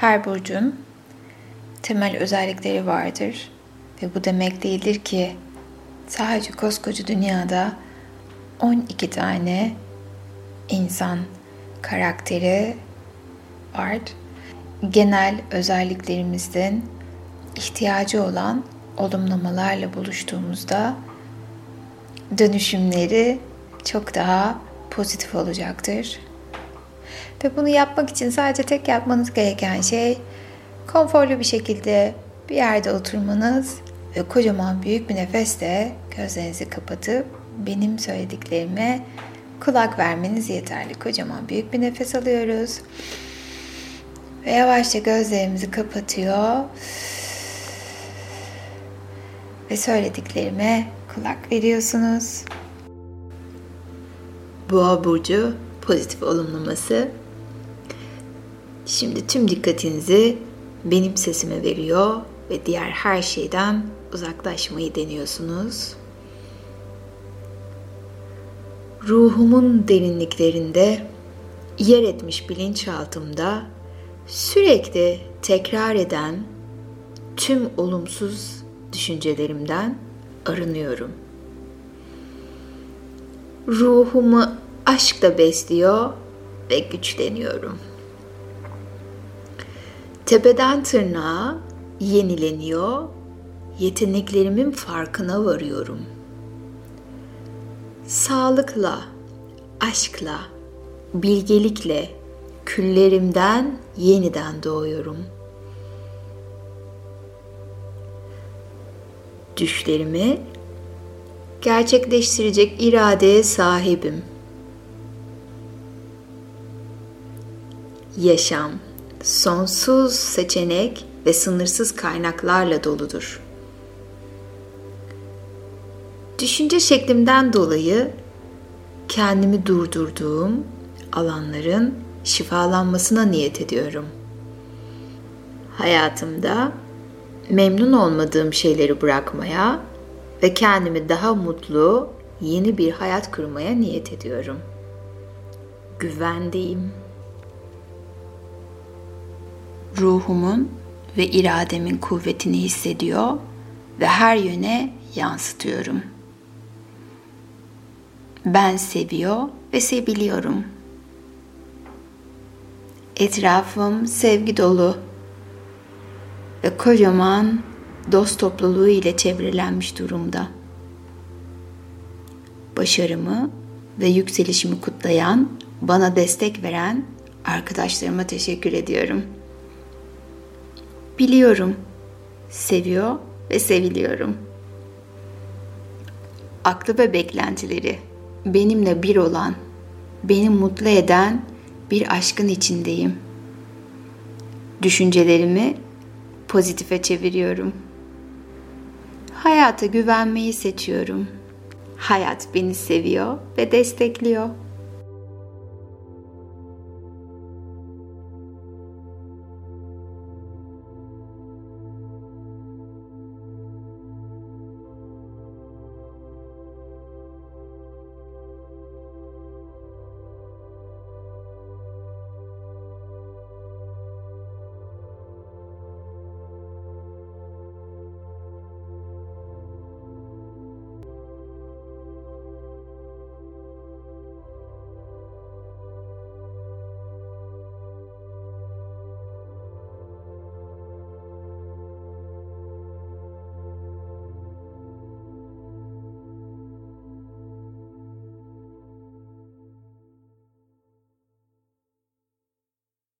Her burcun temel özellikleri vardır ve bu demek değildir ki sadece koskoca dünyada 12 tane insan karakteri var. Genel özelliklerimizden ihtiyacı olan olumlamalarla buluştuğumuzda dönüşümleri çok daha pozitif olacaktır. Ve bunu yapmak için sadece tek yapmanız gereken şey konforlu bir şekilde bir yerde oturmanız ve kocaman büyük bir nefesle gözlerinizi kapatıp benim söylediklerime kulak vermeniz yeterli. Kocaman büyük bir nefes alıyoruz. Ve yavaşça gözlerimizi kapatıyor. Ve söylediklerime kulak veriyorsunuz. Boğa burcu pozitif olumlaması. Şimdi tüm dikkatinizi benim sesime veriyor ve diğer her şeyden uzaklaşmayı deniyorsunuz. Ruhumun derinliklerinde yer etmiş bilinçaltımda sürekli tekrar eden tüm olumsuz düşüncelerimden arınıyorum. Ruhumu aşkla besliyor ve güçleniyorum. Tepeden tırnağa yenileniyor, yeteneklerimin farkına varıyorum. Sağlıkla, aşkla, bilgelikle küllerimden yeniden doğuyorum. Düşlerimi gerçekleştirecek iradeye sahibim. Yaşam sonsuz seçenek ve sınırsız kaynaklarla doludur. Düşünce şeklimden dolayı kendimi durdurduğum alanların şifalanmasına niyet ediyorum. Hayatımda memnun olmadığım şeyleri bırakmaya ve kendimi daha mutlu, yeni bir hayat kurmaya niyet ediyorum. Güvendeyim ruhumun ve irademin kuvvetini hissediyor ve her yöne yansıtıyorum. Ben seviyor ve seviliyorum. Etrafım sevgi dolu ve kocaman dost topluluğu ile çevrelenmiş durumda. Başarımı ve yükselişimi kutlayan, bana destek veren arkadaşlarıma teşekkür ediyorum.'' Biliyorum. Seviyor ve seviliyorum. Aklı ve beklentileri benimle bir olan, beni mutlu eden bir aşkın içindeyim. Düşüncelerimi pozitife çeviriyorum. Hayata güvenmeyi seçiyorum. Hayat beni seviyor ve destekliyor.